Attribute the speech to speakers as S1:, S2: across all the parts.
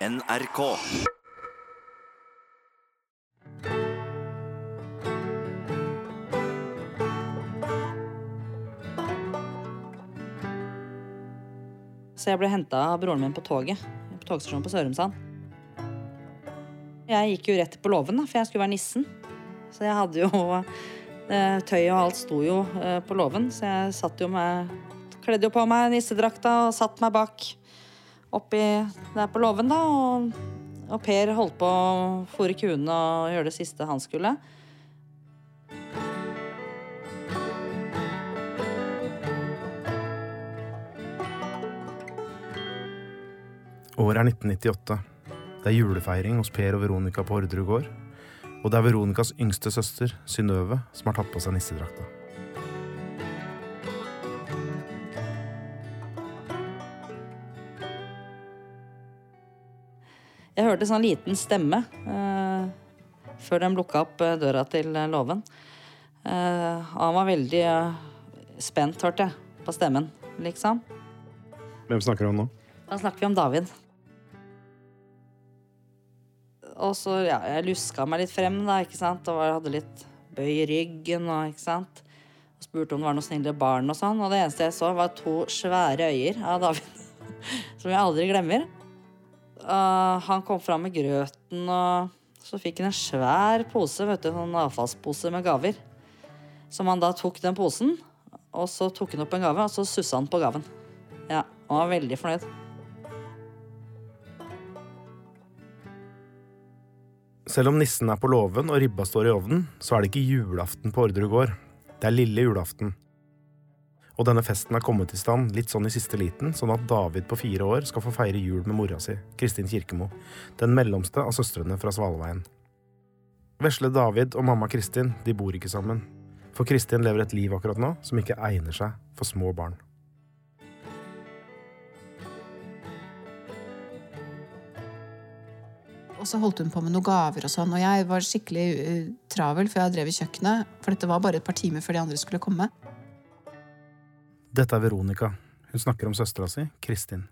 S1: NRK.
S2: Så jeg ble henta av broren min på toget. På togstasjonen på Sørumsand. Jeg gikk jo rett på låven, for jeg skulle være nissen. Så jeg hadde jo eh, Tøyet og alt sto jo eh, på låven, så jeg satt jo med Kledde jo på meg nissedrakta og satt meg bak oppi der på låven, da. Og, og Per holdt på å fôre kuene og gjøre det siste han skulle.
S3: Året er 1998. Det er julefeiring hos Per og Veronica på Orderud gård. Og det er Veronicas yngste søster, Synnøve, som har tatt på seg nissedrakta.
S2: Jeg hørte sånn liten stemme eh, før de lukka opp eh, døra til eh, låven. Eh, han var veldig eh, spent, hørte jeg, på stemmen, liksom.
S3: Hvem snakker du om nå?
S2: Da snakker vi om David. Og så, ja, jeg luska meg litt frem, da, ikke sant. Og hadde litt bøy i ryggen og ikke sant. Og spurte om det var noen snille barn og sånn. Og det eneste jeg så, var to svære øyer av David. Som jeg aldri glemmer. Uh, han kom fram med grøten, og så fikk han en svær pose, vet du, en avfallspose med gaver. Som han da tok den posen, og så tok han opp en gave, og så sussa han på gaven. Ja, Han var veldig fornøyd.
S3: Selv om nissen er på låven og ribba står i ovnen, så er det ikke julaften på Orderud gård. Det er lille julaften. Og denne festen er kommet i stand litt sånn i siste liten, sånn at David på fire år skal få feire jul med mora si, Kristin Kirkemo, den mellomste av søstrene fra Svalveien. Vesle David og mamma Kristin de bor ikke sammen, for Kristin lever et liv akkurat nå som ikke egner seg for små barn.
S4: Og så holdt hun på med noen gaver og sånn, og jeg var skikkelig uh, travel, for jeg drev i kjøkkenet. For dette var bare et par timer før de andre skulle komme.
S3: Dette er Veronica. Hun snakker om søstera si, Kristin.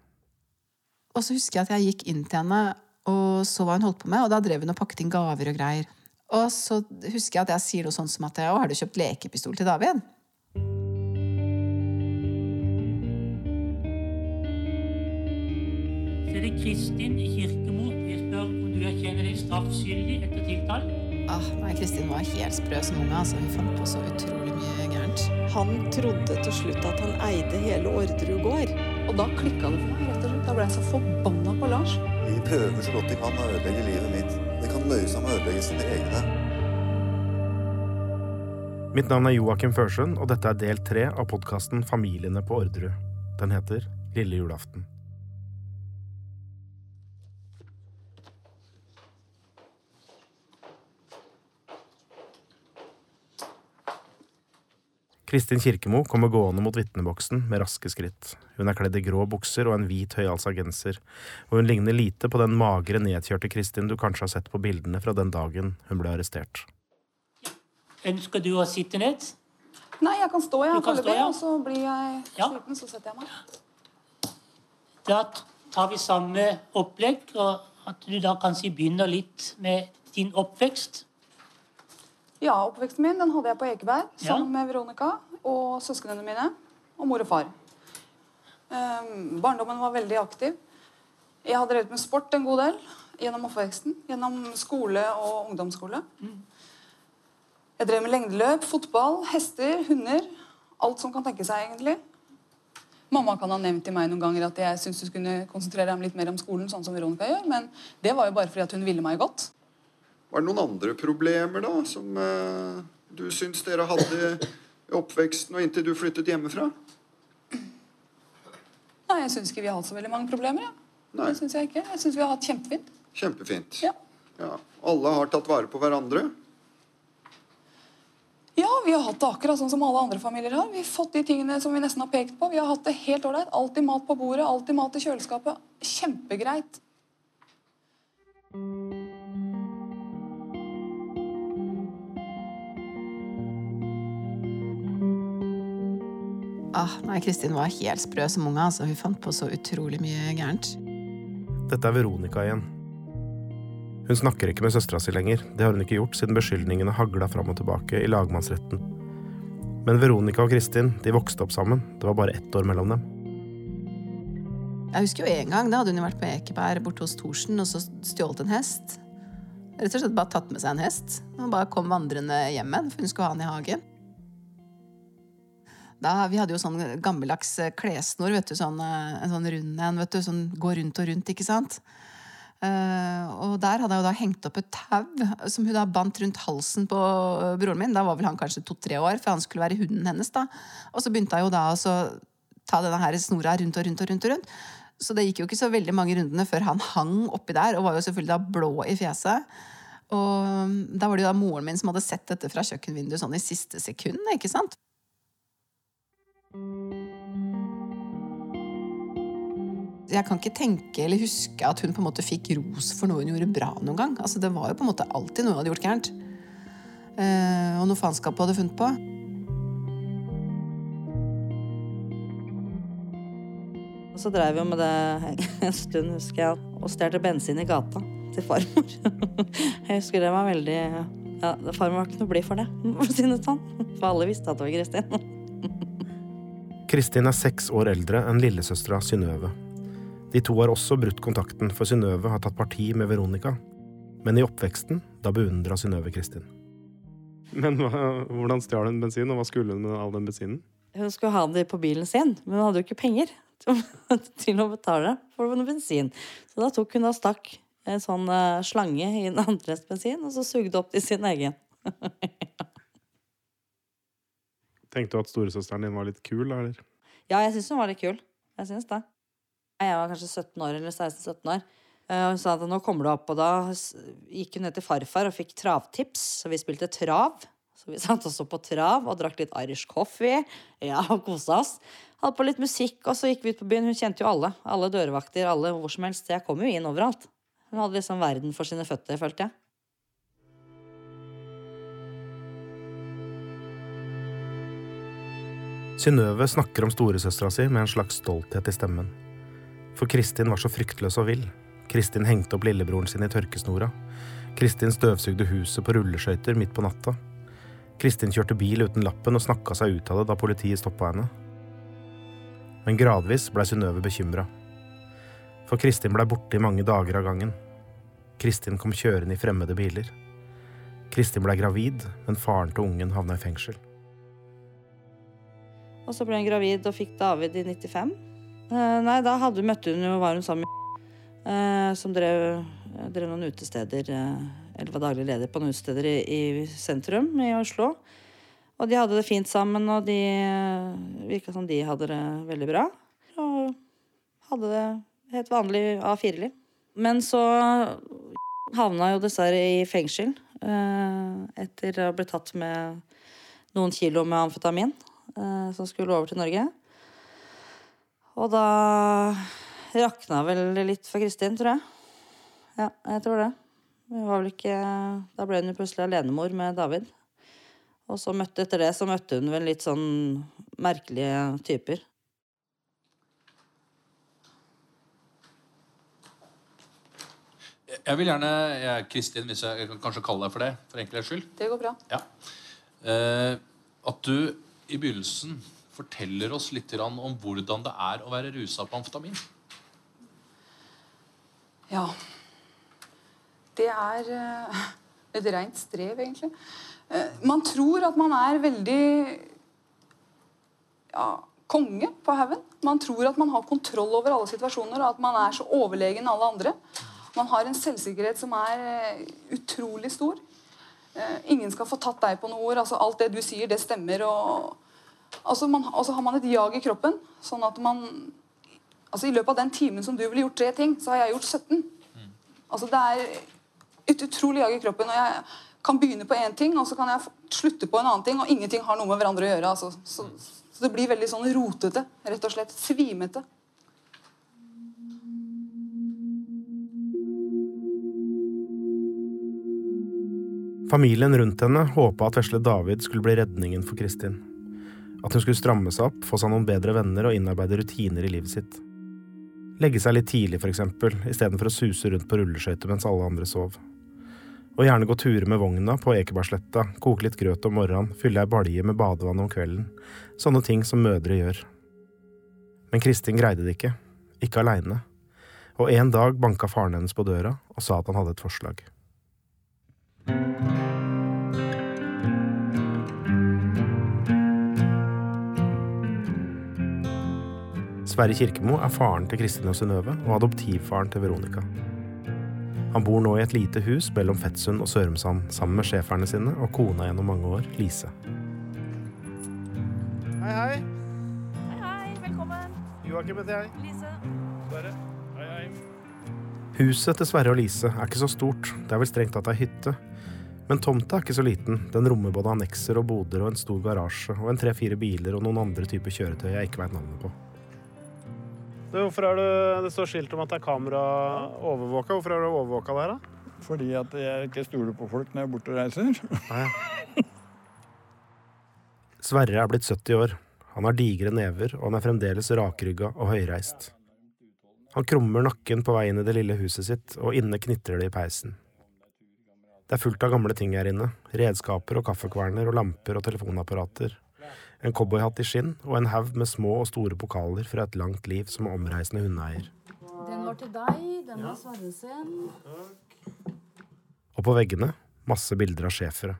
S4: Og så husker jeg at jeg gikk inn til henne og så hva hun holdt på med, og da drev hun og pakket inn gaver og greier. Og så husker jeg at jeg sier noe sånt som at Å, har du kjøpt lekepistol til David?
S5: Så er det Kristin Kirkemo. Jeg spør om du erkjenner deg straffskyldig etter tiltale.
S4: Ah, nei, Kristin var helt sprø som unge. Altså. Hun fant på så utrolig mye gærent.
S6: Han trodde til slutt at han eide hele Orderud gård. Og da klikka det for meg. rett og slett. Da ble jeg så forbanna på Lars.
S7: Vi prøver så godt de kan å ødelegge livet mitt. Det kan nøye seg med å ødelegge sine egne.
S3: Mitt navn er Joakim Førsund, og dette er del tre av podkasten Familiene på Orderud. Den heter Lille julaften. Kristin Kirkemo kommer gående mot vitneboksen med raske skritt. Hun er kledd i grå bukser og en hvit høyhalsa genser, og hun ligner lite på den magre, nedkjørte Kristin du kanskje har sett på bildene fra den dagen hun ble arrestert.
S5: Ønsker du å sitte ned?
S6: Nei, jeg kan stå, jeg.
S5: Du kan stå, ja.
S6: Og så blir jeg
S5: Ja.
S6: sliten, så setter jeg meg.
S5: Da tar vi samme opplegg, og at du da kanskje begynner litt med din oppvekst.
S6: Ja, oppveksten min den hadde jeg på Ekeberg sammen med Veronica og søsknene mine og mor og far. Um, barndommen var veldig aktiv. Jeg har drevet med sport en god del gjennom oppveksten. Gjennom skole og ungdomsskole. Jeg drev med lengdeløp, fotball, hester, hunder. Alt som kan tenke seg, egentlig. Mamma kan ha nevnt til meg noen ganger at jeg syntes du skulle konsentrere deg litt mer om skolen, sånn som Veronica gjør, men det var jo bare fordi at hun ville meg godt.
S8: Var det noen andre problemer da, som eh, du syns dere hadde i oppveksten og inntil du flyttet hjemmefra?
S6: Nei, jeg syns ikke vi har hatt så veldig mange problemer. Ja.
S8: Nei.
S6: Det synes jeg ikke. Jeg syns vi har hatt kjempefint.
S8: Kjempefint.
S6: Ja.
S8: Ja. Alle har tatt vare på hverandre.
S6: ja, vi har hatt det akkurat sånn som alle andre familier har. Vi har fått de tingene som vi nesten har pekt på. Vi har hatt det helt ålreit. Alltid mat på bordet, alltid mat i kjøleskapet. Kjempegreit.
S4: Ah, nei, Kristin var helt sprø som unge. Altså. Hun fant på så utrolig mye gærent.
S3: Dette er Veronica igjen. Hun snakker ikke med søstera si lenger, det har hun ikke gjort siden beskyldningene hagla fram og tilbake i lagmannsretten. Men Veronica og Kristin de vokste opp sammen, det var bare ett år mellom dem.
S4: Jeg husker jo en gang, da hadde hun vært på Ekeberg borte hos Thorsen og så stjålet en hest. Rett og slett bare tatt med seg en hest og bare kom vandrende hjem den, for hun skulle ha den i hagen. Da, vi hadde jo sånn gammeldags eh, klessnor, sånn, eh, en sånn rund en, vet du, sånn går rundt og rundt, ikke sant? Uh, og der hadde jeg jo da hengt opp et tau som hun da bandt rundt halsen på broren min. Da var vel han kanskje to-tre år, for han skulle være hunden hennes. da. Og så begynte jeg jo da å ta denne her snora rundt og rundt og rundt. og rundt. Så det gikk jo ikke så veldig mange rundene før han hang oppi der, og var jo selvfølgelig da blå i fjeset. Og mm, da var det jo da moren min som hadde sett dette fra kjøkkenvinduet sånn i siste sekund, ikke sant? Jeg kan ikke tenke eller huske at hun på en måte fikk ros for noe hun gjorde bra noen gang. Altså Det var jo på en måte alltid noe hun hadde gjort gærent. Eh, og noe faenskap hun hadde funnet på.
S2: Og så drev vi med det en stund, husker jeg, og stjal bensin i gata til farmor. Jeg husker det var veldig ja, Farmor var ikke noe blid for det, for å si det sånn. For alle visste at det var Kristin.
S3: Kristin er seks år eldre enn lillesøstera Synnøve. De to har også brutt kontakten, for Synnøve har tatt parti med Veronica. Men i oppveksten, da beundra Synnøve Kristin. Men hva, hvordan stjal hun bensin, og hva skulle hun med all den bensinen?
S2: Hun skulle ha det på bilen sin, men hun hadde jo ikke penger til, til å betale for noe bensin. Så da tok hun og stakk en sånn eh, slange i den andres bensin, og så sugde opp til sin egen.
S3: Tenkte du at storesøsteren din var litt kul, eller?
S2: Ja, jeg syns hun var litt kul. Jeg syns det. Jeg var kanskje 17 år, eller 16-17 år. Eh, Og hun sa at nå kommer du opp, og da gikk hun ned til farfar og fikk travtips. Så vi spilte trav. Så vi satt også på trav og drakk litt Irish coffee. Ja, og kosa oss. Hadde på litt musikk, og så gikk vi ut på byen. Hun kjente jo alle. Alle dørvakter, alle hvor som helst. Jeg kom jo inn overalt. Hun hadde liksom verden for sine føtter, følte jeg.
S3: Synnøve snakker om storesøstera si med en slags stolthet i stemmen. For Kristin var så fryktløs og vill. Kristin hengte opp lillebroren sin i tørkesnora. Kristin støvsugde huset på rulleskøyter midt på natta. Kristin kjørte bil uten lappen og snakka seg ut av det da politiet stoppa henne. Men gradvis blei Synnøve bekymra. For Kristin blei borte i mange dager av gangen. Kristin kom kjørende i fremmede biler. Kristin blei gravid, men faren til ungen havna i fengsel.
S2: Og så ble hun gravid og fikk David i 95. Eh, nei, da hadde, møtte hun jo, var hun sammen med eh, som drev, drev noen utesteder, eh, eller var daglig leder på noen utesteder i, i sentrum i Oslo. Og de hadde det fint sammen, og de virka som de hadde det veldig bra. Og hadde det helt vanlig A4-liv. Men så havna jo dessverre i fengsel etter å ha blitt tatt med noen kilo med amfetamin eh, som skulle over til Norge. Og da rakna vel litt for Kristin, tror jeg. Ja, jeg tror det. Hun var vel ikke Da ble hun jo plutselig alenemor med David. Og så møtte etter det så møtte hun vel litt sånn merkelige typer.
S1: Jeg vil gjerne jeg er Kristin, hvis jeg, jeg kan kanskje kalle deg for det, for enkelhets skyld.
S6: Det går bra.
S1: Ja. Eh, at du i begynnelsen forteller oss litt om hvordan det er å være rusa på amfetamin.
S6: Ja. Det er eh, et rent strev, egentlig. Eh, man tror at man er veldig ja, konge på haugen. Man tror at man har kontroll over alle situasjoner, og at man er så overlegen alle andre. Man har en selvsikkerhet som er eh, utrolig stor. Eh, ingen skal få tatt deg på noe ord. altså Alt det du sier, det stemmer. og altså man, og så har man et jag i kroppen. sånn at man altså I løpet av den timen som du ville gjort tre ting, så har jeg gjort 17. Altså Det er et utrolig jag i kroppen. og Jeg kan begynne på én ting, og så kan jeg slutte på en annen ting, og ingenting har noe med hverandre å gjøre. altså. Så, så det blir veldig sånn rotete, rett og slett. Svimete.
S3: Familien rundt henne håpa at vesle David skulle bli redningen for Kristin. At hun skulle stramme seg opp, få seg noen bedre venner og innarbeide rutiner i livet sitt. Legge seg litt tidlig, for eksempel, istedenfor å suse rundt på rulleskøyter mens alle andre sov. Og gjerne gå turer med vogna på Ekebergsletta, koke litt grøt om morgenen, fylle ei balje med badevann om kvelden. Sånne ting som mødre gjør. Men Kristin greide det ikke. Ikke aleine. Og en dag banka faren hennes på døra og sa at han hadde et forslag. Sverre Kirkemo er faren til Kristin og Synnøve og adoptivfaren til Veronica. Han bor nå i et lite hus mellom Fettsund og Sørumsand sammen med schæferne sine og kona gjennom mange år, Lise. Hei, hei.
S2: Hei, hei. Velkommen.
S3: Joakim heter jeg.
S2: Lise.
S3: Sverre. Hei, hei. Huset til Sverre og Lise er ikke så stort, det er vel strengt tatt ei hytte. Men tomta er ikke så liten, den rommer både annekser og boder og en stor garasje og en tre-fire biler og noen andre typer kjøretøy jeg ikke veit navnet på. Hvorfor er det, det står skilt om at det er kamera overvåka? Hvorfor er du overvåka der, da?
S9: Fordi at jeg ikke stoler på folk når jeg er borte og reiser.
S3: Sverre er blitt 70 år. Han har digre never, og han er fremdeles rakrygga og høyreist. Han krummer nakken på vei inn i det lille huset sitt, og inne knitrer det i peisen. Det er fullt av gamle ting her inne. Redskaper og kaffekverner og lamper og telefonapparater. En cowboyhatt i skinn og en haug med små og store pokaler fra et langt liv som omreisende hundeeier.
S2: Den var til deg. Den var Sverre sin.
S3: Og på veggene masse bilder av schæfere.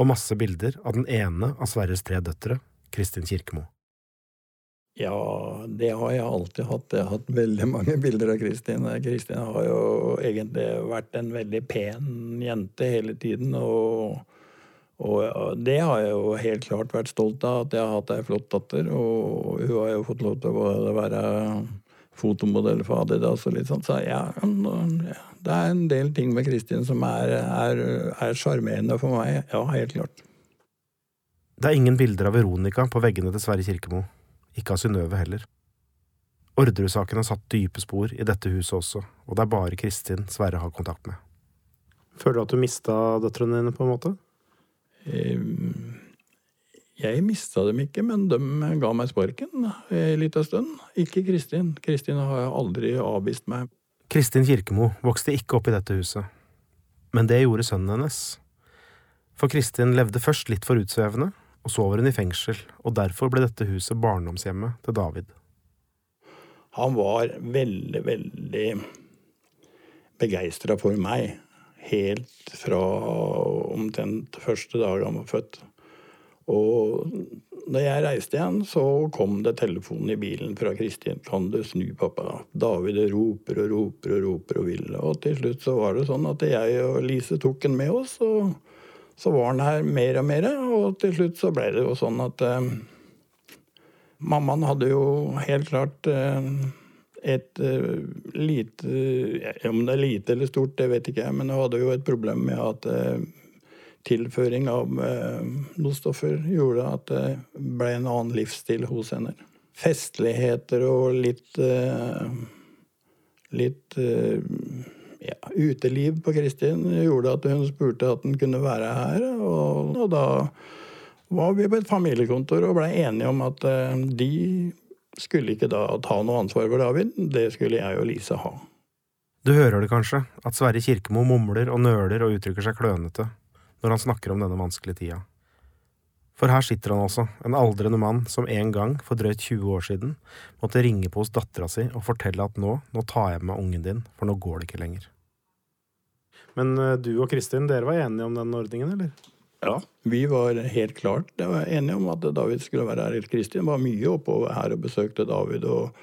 S3: Og masse bilder av den ene av Sverres tre døtre, Kristin Kirkemo.
S9: Ja, det har jeg alltid hatt. Jeg har hatt veldig mange bilder av Kristin. Kristin har jo egentlig vært en veldig pen jente hele tiden. Og, og det har jeg jo helt klart vært stolt av, at jeg har hatt ei flott datter. Og hun har jo fått lov til å være fotomodell for Adidas og litt sånn. Så ja, det er en del ting med Kristin som er, er, er sjarmerende for meg. Ja, helt klart.
S3: Det er ingen bilder av Veronica på veggene til Sverre Kirkemo. Ikke av Synnøve heller. Orderud-saken har satt dype spor i dette huset også, og det er bare Kristin Sverre har kontakt med. Føler du at du mista døtrene dine, på en måte?
S9: Ehm, Jeg mista dem ikke, men de ga meg sparken en liten stund. Ikke Kristin. Kristin har aldri avvist meg.
S3: Kristin Kirkemo vokste ikke opp i dette huset. Men det gjorde sønnen hennes. For Kristin levde først litt for utsvevende, og så var hun i fengsel, og derfor ble dette huset barndomshjemmet til David.
S9: Han var veldig, veldig begeistra for meg. Helt fra omtrent første dag han var født. Og da jeg reiste igjen, så kom det telefon i bilen fra Kristin. 'Kan du snu, pappa?' David roper og roper og roper og vil. Og til slutt så var det sånn at jeg og Lise tok han med oss, og så var han her mer og mer. Og til slutt så ble det jo sånn at eh, mammaen hadde jo helt klart eh, et uh, lite Om det er lite eller stort, det vet ikke jeg, men hun hadde jo et problem med at uh, tilføring av uh, noen stoffer gjorde at det ble en annen livsstil hos henne. Festligheter og litt Litt ja, uteliv på Kristin gjorde at hun spurte at hun kunne være her. Og, og da var vi på et familiekontor og ble enige om at de skulle ikke da ta noe ansvar for David. Det skulle jeg og Lise ha.
S3: Du hører det kanskje, at Sverre Kirkemo mumler og nøler og uttrykker seg klønete når han snakker om denne vanskelige tida. For her sitter han altså, en aldrende mann som en gang, for drøyt 20 år siden, måtte ringe på hos dattera si og fortelle at nå, nå tar jeg med ungen din, for nå går det ikke lenger. Men eh, du og Kristin, dere var enige om den ordningen, eller?
S9: Ja, vi var helt klart det var enige om at David skulle være her. Kristin var mye oppover her og besøkte David. Og,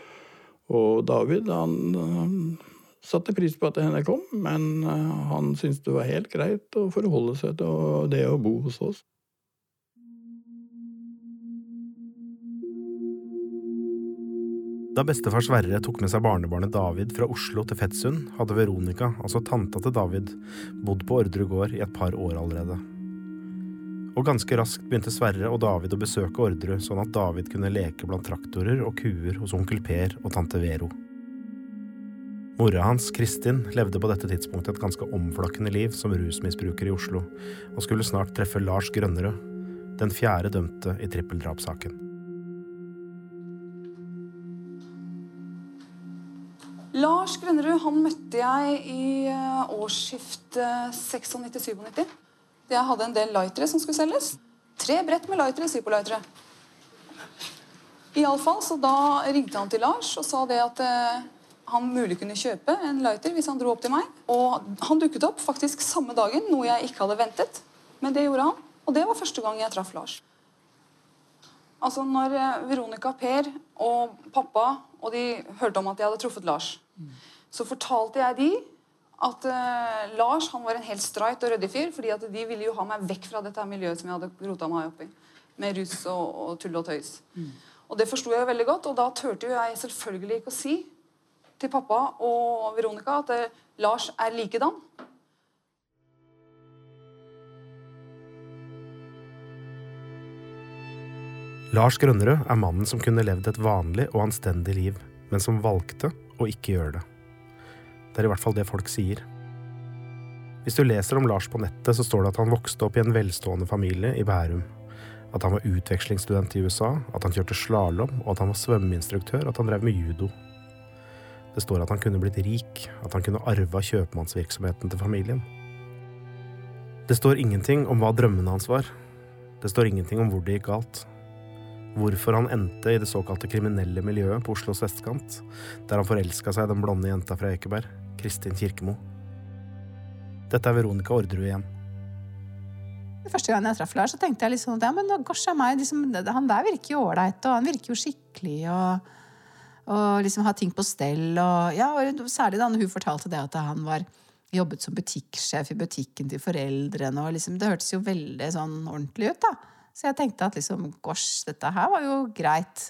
S9: og David han, han satte pris på at henne kom, men eh, han syntes det var helt greit å forholde seg til det å bo hos oss.
S3: Da bestefar Sverre tok med seg barnebarnet David fra Oslo til Fettsund, hadde Veronica, altså tanta til David, bodd på Ordre gård i et par år allerede. Og ganske raskt begynte Sverre og David å besøke Orderud, sånn at David kunne leke blant traktorer og kuer hos onkel Per og tante Vero. Mora hans, Kristin, levde på dette tidspunktet et ganske omflakkende liv som rusmisbruker i Oslo, og skulle snart treffe Lars Grønnerød, den fjerde dømte i trippeldrapssaken.
S6: Lars Grønnerud han møtte jeg i eh, årsskiftet 96-97. Jeg hadde en del lightere som skulle selges. Tre brett med lightere, Zippo-lightere. Iallfall, så da ringte han til Lars og sa det at eh, han mulig kunne kjøpe en lighter hvis han dro opp til meg. Og han dukket opp faktisk samme dagen, noe jeg ikke hadde ventet. Men det gjorde han, og det var første gang jeg traff Lars. Altså, når eh, Veronica, Per og pappa og de hørte om at jeg hadde truffet Lars, så fortalte jeg de at uh, Lars han var en helt streit og ryddig fyr, fordi at de ville jo ha meg vekk fra dette miljøet som jeg hadde rota meg opp i. Med rus og, og tull og tøys. Og det forsto jeg veldig godt, og da turte jo jeg selvfølgelig ikke å si til pappa og Veronica at uh, Lars er likedan.
S3: Lars Grønnerød er mannen som kunne levd et vanlig og anstendig liv, men som valgte å ikke gjøre det. Er i hvert fall det folk sier. Hvis du leser om Lars på nettet, så står det at han vokste opp i en velstående familie i Bærum. At han var utvekslingsstudent i USA, at han kjørte slalåm, og at han var svømmeinstruktør, at han drev med judo. Det står at han kunne blitt rik, at han kunne arva kjøpmannsvirksomheten til familien. Det står ingenting om hva drømmene hans var. Det står ingenting om hvor det gikk galt. Hvorfor han endte i det såkalte kriminelle miljøet på Oslos vestkant, der han forelska seg i den blonde jenta fra Ekeberg, Kristin Kirkemo. Dette er Veronica Orderud igjen.
S4: Første gang jeg traff Lars, så tenkte jeg liksom at ja, men gosh a meg, liksom, han der virker jo ålreit, og han virker jo skikkelig, og, og liksom har ting på stell, og ja, og særlig da hun fortalte det at han var jobbet som butikksjef i butikken til foreldrene, og liksom, det hørtes jo veldig sånn ordentlig ut, da. Så jeg tenkte at liksom, gosh, dette her var jo greit.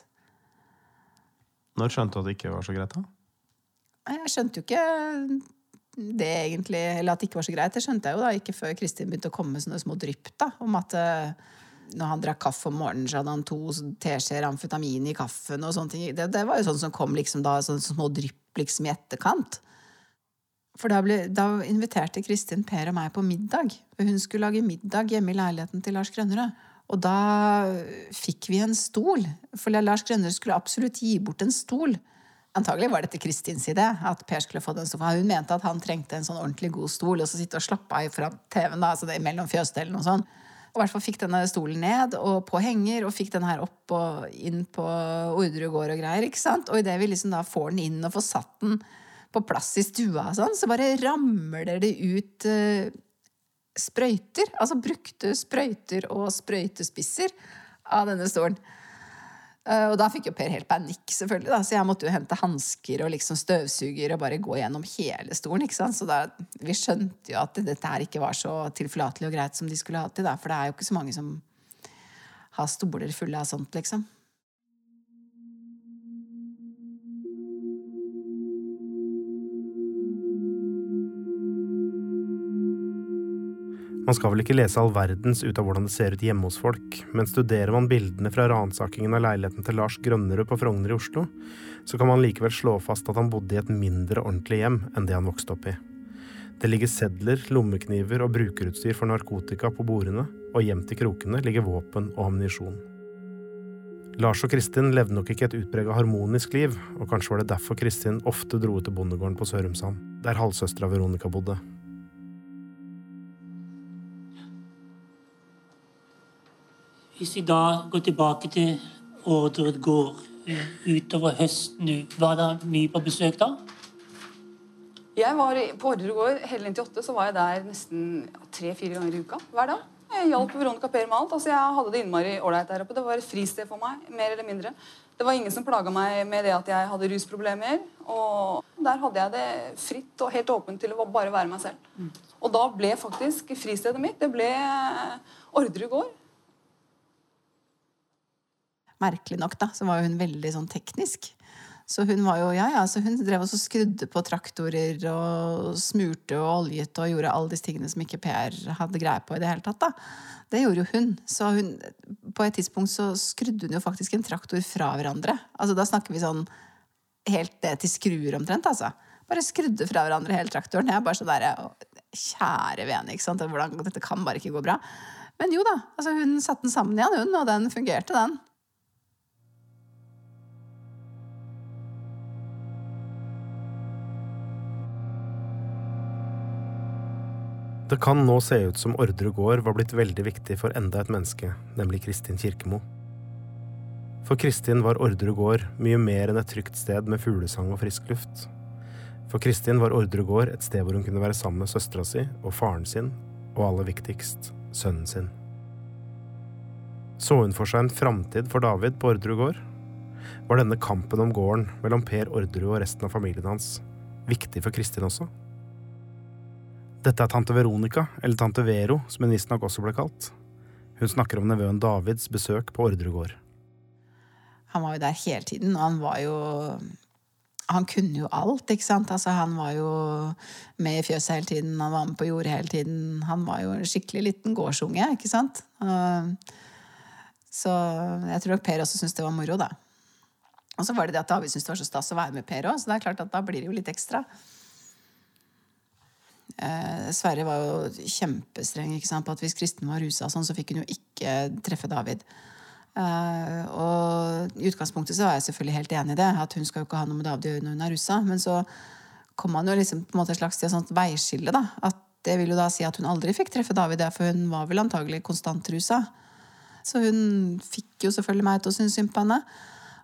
S3: Når skjønte du at det ikke var så greit, da?
S4: Jeg skjønte jo ikke det egentlig, eller at det ikke var så greit. Det skjønte jeg jo da ikke før Kristin begynte å komme med sånne små drypp da, om at eh, når han drakk kaffe om morgenen, så hadde han to teskjeer amfetamin i kaffen. og sånne ting. Det, det var jo sånn som kom liksom da, sånne små drypp liksom i etterkant. For da, ble, da inviterte Kristin Per og meg på middag. Hun skulle lage middag hjemme i leiligheten til Lars Grønnerød. Og da fikk vi en stol. For Lars Grønnerød skulle absolutt gi bort en stol. Antagelig var dette Kristins idé. at Per skulle få den sofaen. Hun mente at han trengte en sånn ordentlig god stol, og så sitte og slappe av fra TV-en. altså det mellom fjøsdelen og sånn. Og hvert fall fikk denne stolen ned og på henger, og fikk den her opp og inn på Orderud gård og greier. ikke sant? Og idet vi liksom da får den inn og får satt den på plass i stua, sånn, så bare ramler det ut uh, sprøyter. Altså brukte sprøyter og sprøytespisser av denne stolen. Uh, og da fikk jo Per helt panikk, selvfølgelig. Da. Så jeg måtte jo hente hansker og liksom støvsuger og bare gå gjennom hele stolen. ikke sant? Så da, vi skjønte jo at dette her ikke var så tilforlatelig og greit som de skulle ha til. Da. For det er jo ikke så mange som har stoler fulle av sånt, liksom.
S3: Man skal vel ikke lese all verdens ut av hvordan det ser ut hjemme hos folk, men studerer man bildene fra ransakingen av leiligheten til Lars Grønnerud på Frogner i Oslo, så kan man likevel slå fast at han bodde i et mindre ordentlig hjem enn det han vokste opp i. Det ligger sedler, lommekniver og brukerutstyr for narkotika på bordene, og gjemt i krokene ligger våpen og ammunisjon. Lars og Kristin levde nok ikke et utprega harmonisk liv, og kanskje var det derfor Kristin ofte dro ut til bondegården på Sørumsand, der halvsøstera Veronica bodde.
S5: Hvis vi da går tilbake til Orderud gård eh, utover høsten nå, var det mye på besøk da?
S6: Jeg var på Orderud gård hele 98, så var jeg der nesten tre-fire ganger i uka. hver dag. Jeg hjalp Veronica Per med alt. Altså, jeg hadde det innmari ålreit der oppe. Det var et fristed for meg, mer eller mindre. Det var ingen som plaga meg med det at jeg hadde rusproblemer. Og der hadde jeg det fritt og helt åpent til å bare være meg selv. Og da ble faktisk fristedet mitt det ble Ordre gård.
S4: Merkelig nok, da, så var hun veldig sånn teknisk. Så hun var jo, ja, ja, så hun drev også skrudde på traktorer og smurte og oljet og gjorde alle disse tingene som ikke Per hadde greie på i det hele tatt. da. Det gjorde jo hun. Så hun, på et tidspunkt så skrudde hun jo faktisk en traktor fra hverandre. Altså Da snakker vi sånn helt ned til skruer omtrent, altså. Bare skrudde fra hverandre hele traktoren. Jeg bare sånn der, Kjære vene, ikke sant. Hvordan, dette kan bare ikke gå bra. Men jo da, altså hun satte den sammen igjen, hun, og den fungerte, den.
S3: Det kan nå se ut som Ordre gård var blitt veldig viktig for enda et menneske, nemlig Kristin Kirkemo. For Kristin var Ordre gård mye mer enn et trygt sted med fuglesang og frisk luft. For Kristin var Ordre gård et sted hvor hun kunne være sammen med søstera si og faren sin, og aller viktigst sønnen sin. Så hun for seg en framtid for David på Ordre gård? Var denne kampen om gården mellom Per Orderud og resten av familien hans viktig for Kristin også? Dette er tante Veronica, eller tante Vero, som hun visstnok også ble kalt. Hun snakker om nevøen Davids besøk på Ordre gård.
S4: Han var jo der hele tiden, og han var jo Han kunne jo alt, ikke sant? Altså, han var jo med i fjøset hele tiden, han var med på jordet hele tiden. Han var jo en skikkelig liten gårdsunge, ikke sant? Så jeg tror nok Per også syntes det var moro, da. Og så var det det at David syntes det var så stas å være med Per òg, så det er klart at da blir det jo litt ekstra. Eh, Sverre var jo kjempestreng på at hvis Kristen var rusa, sånn, så fikk hun jo ikke treffe David. Eh, og i utgangspunktet så var jeg selvfølgelig helt enig i det, at hun skal jo ikke ha noe med David å gjøre når hun er rusa. Men så kom man jo liksom på en måte et slags et sånt veiskille, da. At det vil jo da si at hun aldri fikk treffe David, for hun var vel antagelig konstant rusa. Så hun fikk jo selvfølgelig meg til å synes synd på henne.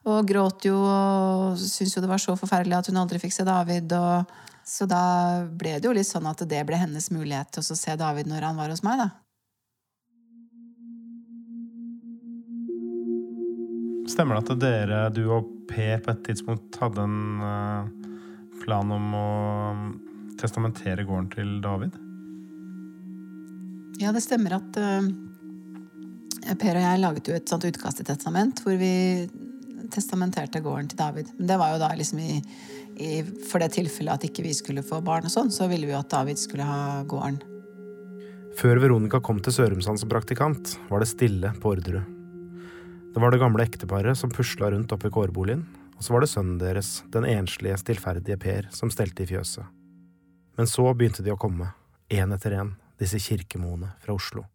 S4: Og gråt jo og syntes jo det var så forferdelig at hun aldri fikk se David. og så da ble det jo litt sånn at det ble hennes mulighet til å se David når han var hos meg, da.
S3: Stemmer det at dere, du og Per, på et tidspunkt hadde en uh, plan om å testamentere gården til David?
S4: Ja, det stemmer at uh, Per og jeg laget jo et sånt utkast til testament hvor vi testamenterte gården til David. Men det var jo da liksom i, for det tilfellet at ikke vi skulle få barn, og sånn, så ville vi jo at David skulle ha gården.
S3: Før Veronica kom til Sørumsand som praktikant, var det stille på Orderud. Det var det gamle ekteparet som pusla rundt oppe i kårboligen, og så var det sønnen deres, den enslige, stillferdige Per, som stelte i fjøset. Men så begynte de å komme, én etter én, disse kirkemoene fra Oslo.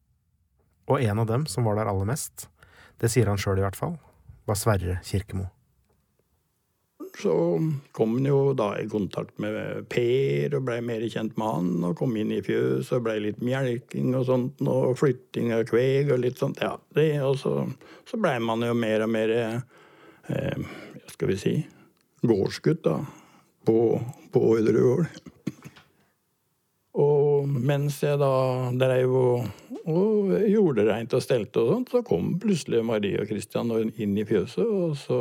S3: Og en av dem som var der aller mest, det sier han sjøl i hvert fall, var Sverre Kirkemo
S9: så kom han jo da i kontakt med Per og blei mer kjent med han. Og kom inn i fjøset og blei litt mjelking og sånt, og flytting av kveg og litt sånt. Ja, det, og så, så blei man jo mer og mer eh, skal vi si gårdsgutt, da. På, på gård. Og mens jeg da dreiv og, og gjorde reint og stelte og sånt, så kom plutselig Marie og Christian inn i fjøset, og så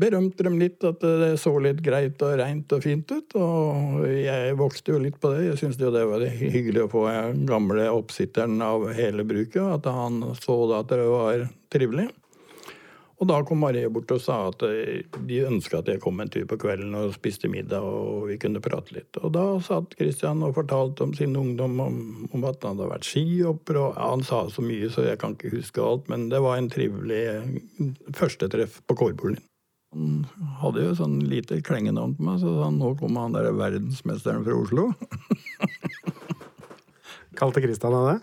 S9: berømte dem litt, at det så litt greit og reint og fint ut. Og jeg vokste jo litt på det. Jeg syntes jo det var hyggelig å få den gamle oppsitteren av hele bruket, at han så da at det var trivelig. Og da kom Marie bort og sa at de ønska at jeg kom en tur på kvelden og spiste middag og vi kunne prate litt. Og da satt Christian og fortalte om sin ungdom, om, om at han hadde vært skihopper. Og han sa så mye, så jeg kan ikke huske alt, men det var en trivelig førstetreff på kårboligen. Han hadde jo sånn lite klengenavn på meg, så sa han nå kommer han der verdensmesteren fra Oslo.
S3: Kalte Kristian deg det?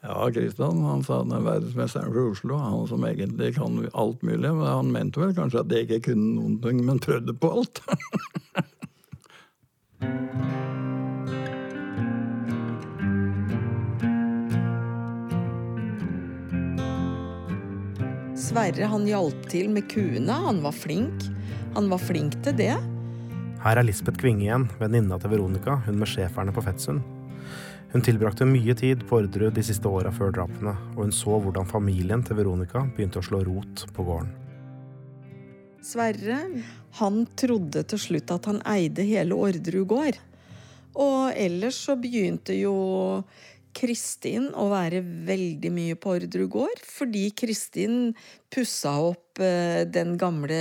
S9: Ja, Kristian han sa han er verdensmesteren fra Oslo. Han som egentlig kan alt mulig. Men han mente vel kanskje at jeg ikke kunne noen ting, men prøvde på alt.
S10: Sverre han hjalp til med kuene. Han var flink. Han var flink til det.
S3: Her er Lisbeth Kvinge igjen, venninna til Veronica, hun med schæferne på Fettsund. Hun tilbrakte mye tid på Orderud de siste åra før drapene, og hun så hvordan familien til Veronica begynte å slå rot på gården.
S10: Sverre han trodde til slutt at han eide hele Orderud gård. Og ellers så begynte jo Kristin å være veldig mye på Orderud gård, fordi Kristin pussa opp eh, den gamle,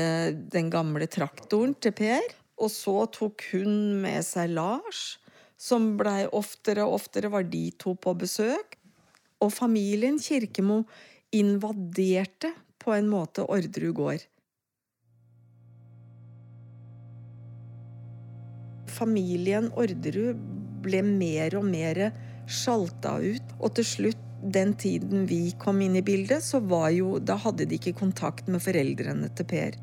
S10: den gamle traktoren til Per. Og så tok hun med seg Lars, som blei oftere og oftere var de to på besøk. Og familien Kirkemo invaderte på en måte Orderud gård. Familien Orderud ble mer og mer sjalta ut. Og til slutt, den tiden vi kom inn i bildet, så var jo Da hadde de ikke kontakt med foreldrene til Per.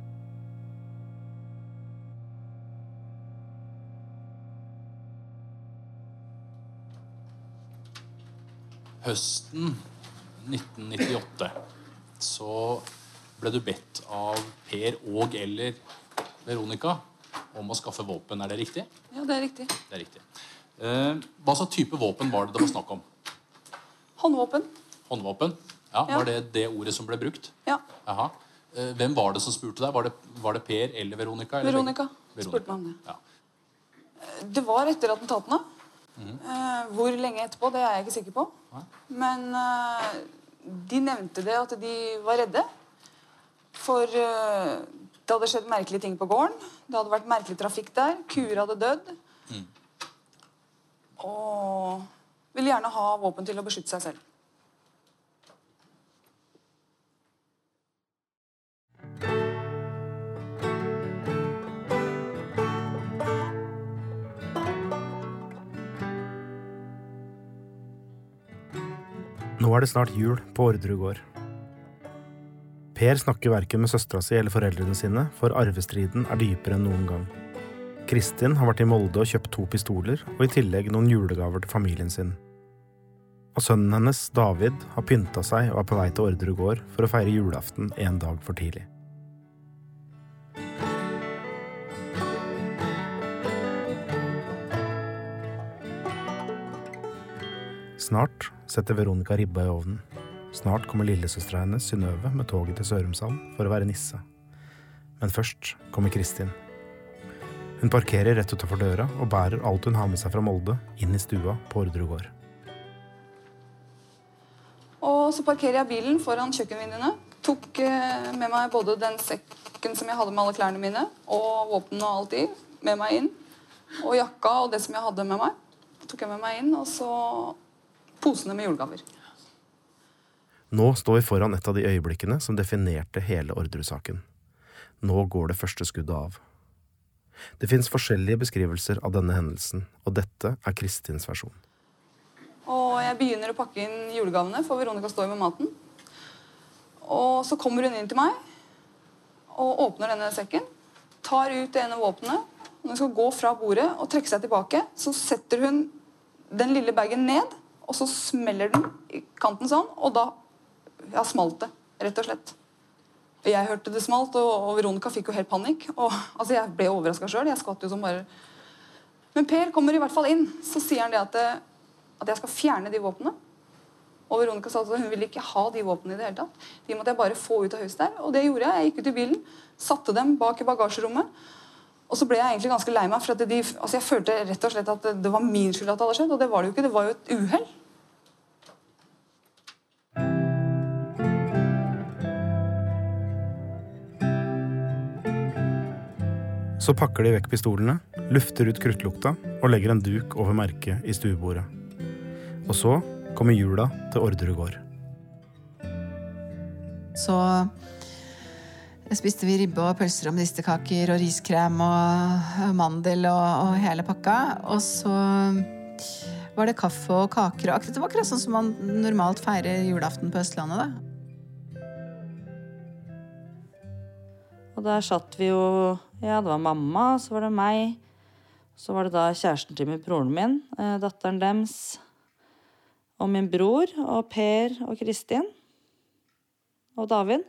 S1: høsten 1998 så ble du bedt av Per og eller Veronica om å skaffe våpen. Er det riktig?
S6: Ja, det er riktig.
S1: Det er riktig. Eh, hva slags type våpen var det det var snakk om?
S6: Håndvåpen.
S1: Håndvåpen? Ja,
S6: Ja.
S1: Var det det ordet som ble brukt?
S6: Ja.
S1: Aha. Eh, hvem var det som spurte deg? Var det, var det Per eller Veronica? Eller
S6: Veronica
S1: Veronica.
S6: spurte meg om det.
S1: Ja.
S6: Det var etter attentatene.
S1: Mhm.
S6: Eh, hvor lenge etterpå, det er jeg ikke sikker på. Men eh, de nevnte det at de var redde. For eh, det hadde skjedd merkelige ting på gården. Det hadde vært merkelig trafikk der. Kuer hadde dødd.
S1: Mm.
S6: Og vil gjerne ha våpen til å beskytte seg selv.
S3: Nå er det snart jul på Orderud gård. Per snakker verken med søstera si eller foreldrene sine, for arvestriden er dypere enn noen gang. Kristin har vært i Molde og kjøpt to pistoler, og i tillegg noen julegaver til familien sin. Og sønnen hennes, David, har pynta seg og er på vei til Orderud gård for å feire julaften en dag for tidlig. Snart setter Veronica ribba i ovnen. Snart kommer lillesøstera hennes, Synnøve, med toget til Sørumsand for å være nisse. Men først kommer Kristin. Hun parkerer rett utafor døra og bærer alt hun har med seg fra Molde, inn i stua på Orderud gård.
S6: Og så parkerer jeg bilen foran kjøkkenvinduene. Tok eh, med meg både den sekken som jeg hadde med alle klærne mine, og våpen og alt i, med meg inn. Og jakka og det som jeg hadde med meg, tok jeg med meg inn. Og så posene med julegaver.
S3: Nå står vi foran et av de øyeblikkene som definerte hele Orderud-saken. Nå går det første skuddet av. Det fins forskjellige beskrivelser av denne hendelsen, og dette er Kristins versjon.
S6: Og jeg begynner å pakke inn julegavene, for Veronica står med maten. Og så kommer hun inn til meg og åpner denne sekken. Tar ut det ene våpenet. Når hun skal gå fra bordet og trekke seg tilbake, så setter hun den lille bagen ned, og så smeller den i kanten sånn, og da ja, smalt det, rett og slett. Jeg hørte det smalt, og, og Veronica fikk jo helt panikk. Og, altså, jeg ble overraska sjøl. Jeg skvatt jo som bare Men Per kommer i hvert fall inn. Så sier han det at, at jeg skal fjerne de våpnene. Og Veronica sa at hun ville ikke ha de våpnene i det hele tatt. De måtte jeg bare få ut av huset der. Og det gjorde jeg. Jeg gikk ut i bilen, satte dem bak i bagasjerommet. Og så ble jeg egentlig ganske lei meg, for de, altså jeg følte rett og slett at det var min skyld at det hadde skjedd. Og det var det jo ikke. Det var jo et uhell.
S3: Så pakker de vekk pistolene, lufter ut kruttlukta og legger en duk over merket i stuebordet. Og så kommer jula til Orderud gård.
S4: Så spiste vi ribbe og pølser og medisterkaker og riskrem og mandel og, og hele pakka. Og så var det kaffe og kaker. og akkurat Det var akkurat sånn som man normalt feirer julaften på Østlandet. da.
S2: Og der satt vi jo Ja, det var mamma, så var det meg. Så var det da kjæresten til min broren min, eh, datteren deres og min bror, og Per og Kristin. Og David.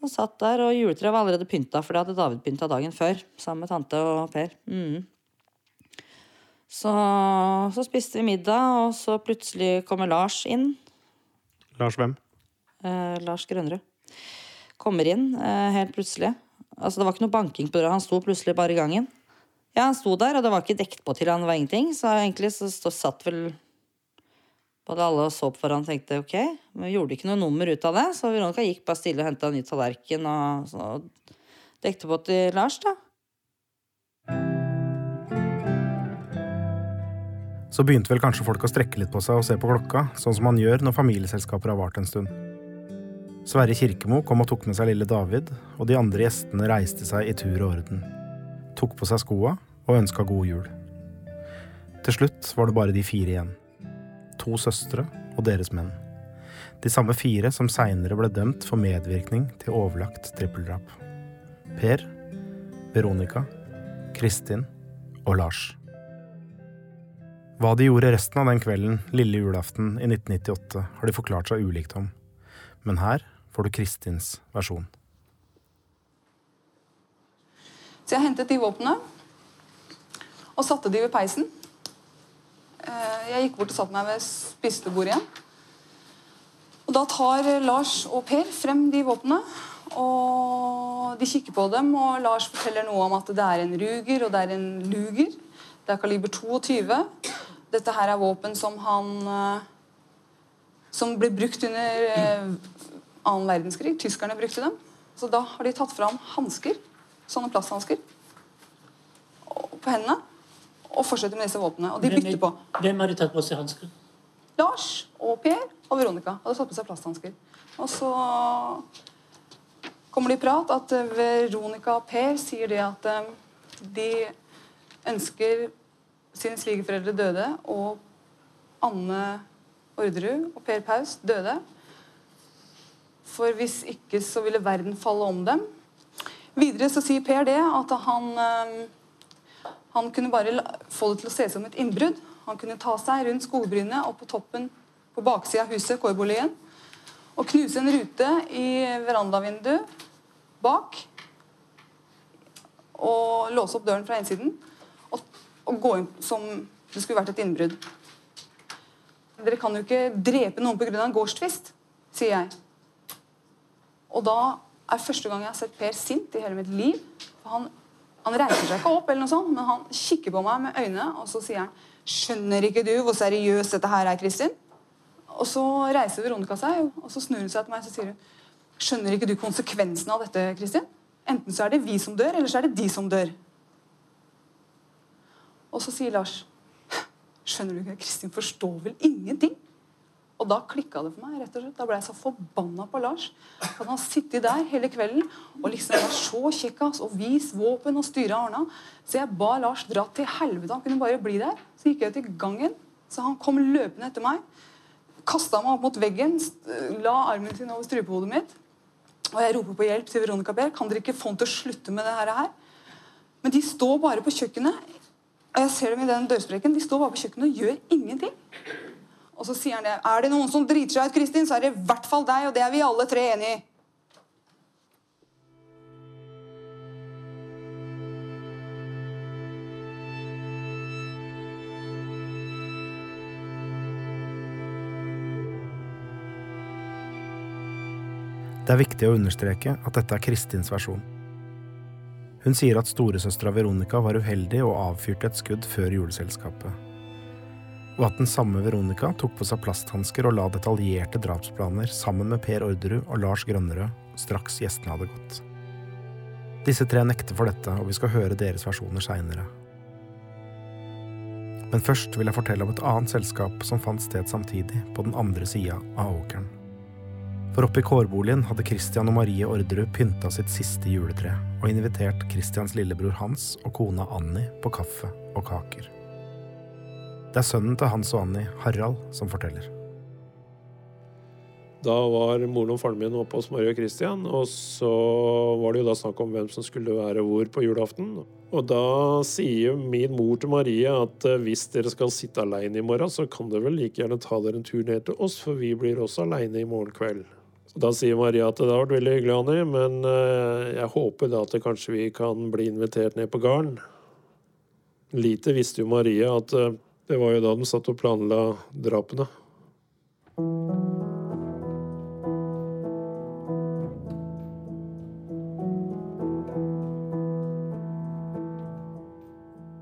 S2: Som satt der, og juletreet var allerede pynta, for det hadde David pynta dagen før. Sammen med tante og Per. Mm. Så, så spiste vi middag, og så plutselig kommer Lars inn.
S3: Lars hvem?
S2: Eh, Lars Grønrud. Kommer inn eh, helt plutselig. Altså, det var ikke noe banking på døra. Han sto plutselig bare i gangen. Ja, han sto der, og det var ikke dekt på til han var ingenting. Så egentlig så stå, satt vel både alle og så på hverandre og tenkte ok. Men vi gjorde ikke noe nummer ut av det, så Veronica gikk bare stille og henta en ny tallerken og, så, og dekte på til Lars, da.
S3: Så begynte vel kanskje folk å strekke litt på seg og se på klokka, sånn som man gjør når familieselskaper har vart en stund. Sverre Kirkemo kom og tok med seg lille David, og de andre gjestene reiste seg i tur og orden. Tok på seg skoa og ønska god jul. Til slutt var det bare de fire igjen. To søstre og deres menn. De samme fire som seinere ble dømt for medvirkning til overlagt trippeldrap. Per, Veronica, Kristin og Lars. Hva de gjorde resten av den kvelden, lille julaften i 1998, har de forklart seg ulikt om. Men her får du Kristins versjon.
S6: Så jeg hentet de våpnene og satte de ved peisen. Eh, Jeg gikk bort og satte meg ved spisebordet igjen. Og Da tar Lars og Per frem de våpnene. Og De kikker på dem, og Lars forteller noe om at det er en Ruger og det er en Luger. Det er kaliber 22. Dette her er våpen som han eh, Som ble brukt under eh, annen verdenskrig. Tyskerne brukte dem. Så da har de tatt fram hansker. Sånne plasthansker. På hendene. Og fortsetter med disse våpnene. Og de bytter
S5: er-
S6: på.
S5: Hvem hadde tatt på seg hansker?
S6: Lars og Per og Veronica hadde satt på seg plasthansker. Og så kommer det i prat at eh, Veronica og Per sier det at eh, de ønsker sine svigerforeldre døde, og Anne Orderud og Per Paus døde. For hvis ikke så ville verden falle om dem. Videre så sier Per det at han eh, han kunne bare få det til å se ut som et innbrudd. Han kunne ta seg rundt skogbrynet og på toppen på baksida av huset, kårboligen, og knuse en rute i verandavinduet bak. Og låse opp døren fra innsiden og, og gå inn som det skulle vært et innbrudd. Dere kan jo ikke drepe noen pga. en gårdstvist, sier jeg. Og da er første gang jeg har sett Per sint i hele mitt liv. For han, han reiser seg ikke opp, eller noe sånt, men han kikker på meg med øynene, og så sier han Skjønner ikke du hvor seriøst dette her er, Kristin? Og så reiser Veronica seg, og så snur hun seg til meg og så sier hun, Skjønner ikke du konsekvensen av dette, Kristin? Enten så er det vi som dør, eller så er det de som dør. Og så sier Lars Skjønner du ikke, Kristin forstår vel ingenting? Og da klikka det for meg. rett og slett. Da ble jeg så forbanna på Lars. Han sittet der hele kvelden og liksom var så kjekkas og vis våpen og styra Arna. Så jeg ba Lars dra til helvete. Han kunne bare bli der. Så gikk jeg ut i gangen. Så han kom løpende etter meg. Kasta meg opp mot veggen, la armen sin over strupehodet mitt. Og jeg roper på hjelp til Veronica Per. Kan dere ikke få han til å slutte med det her? Men de står bare på kjøkkenet. Og jeg ser dem i den dørsprekken. De står bare på kjøkkenet og gjør ingenting. Og så sier han det. Er det noen som driter seg ut, Kristin, så er det i hvert fall deg, og det er vi alle tre enig i.
S3: Det er viktig å understreke at dette er Kristins versjon. Hun sier at storesøstera Veronica var uheldig og avfyrte et skudd før juleselskapet. Og at den samme Veronica tok på seg plasthansker og la detaljerte drapsplaner sammen med Per Orderud og Lars Grønnerød straks gjestene hadde gått. Disse tre nekter for dette, og vi skal høre deres versjoner seinere. Men først vil jeg fortelle om et annet selskap som fant sted samtidig, på den andre sida av åkeren. For oppe i kårboligen hadde Christian og Marie Orderud pynta sitt siste juletre og invitert Christians lillebror Hans og kona Annie på kaffe og kaker. Det er sønnen til Hans og Annie, Harald, som forteller.
S11: Da var moren og faren min oppe hos Marie og Christian, og så var det jo da snakk om hvem som skulle være hvor på julaften. Og da sier min mor til Marie at eh, hvis dere skal sitte aleine i morgen, så kan dere vel like gjerne ta dere en tur ned til oss, for vi blir også aleine i morgen kveld. Da sier Maria at det har vært veldig hyggelig, Annie, men eh, jeg håper da at kanskje vi kan bli invitert ned på gården. Lite visste jo Marie at eh, det var jo da de satt og planla drapene.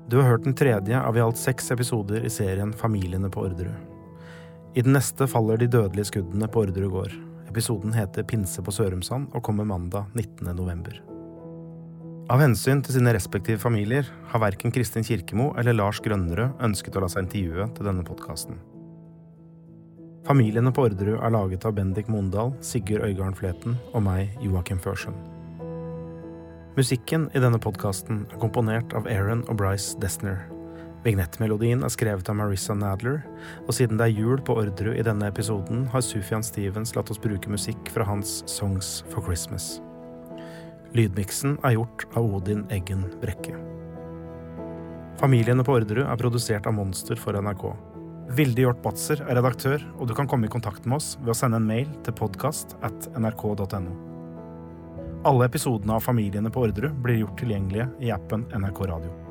S3: Du har hørt den tredje av i alt seks episoder i serien Familiene på Orderud. I den neste faller de dødelige skuddene på Orderud gård. Episoden heter Pinse på Sørumsand og kommer mandag 19. november. Av hensyn til sine respektive familier har verken Kristin Kirkemo eller Lars Grønnerød ønsket å la seg intervjue til denne podkasten. Familiene på Orderud er laget av Bendik Mondal, Sigurd Øygarden Fleten og meg, Joakim Førsund. Musikken i denne podkasten er komponert av Aaron og Bryce Dessner. Vignettmelodien er skrevet av Marissa Nadler, og siden det er jul på Orderud i denne episoden, har Sufjan Stevens latt oss bruke musikk fra hans Songs for Christmas. Lydmiksen er gjort av Odin Eggen Brekke. Familiene på Orderud er produsert av Monster for NRK. Vilde Hjort Batzer er redaktør, og du kan komme i kontakt med oss ved å sende en mail til podkast at nrk.no. Alle episodene av Familiene på Orderud blir gjort tilgjengelige i appen NRK Radio.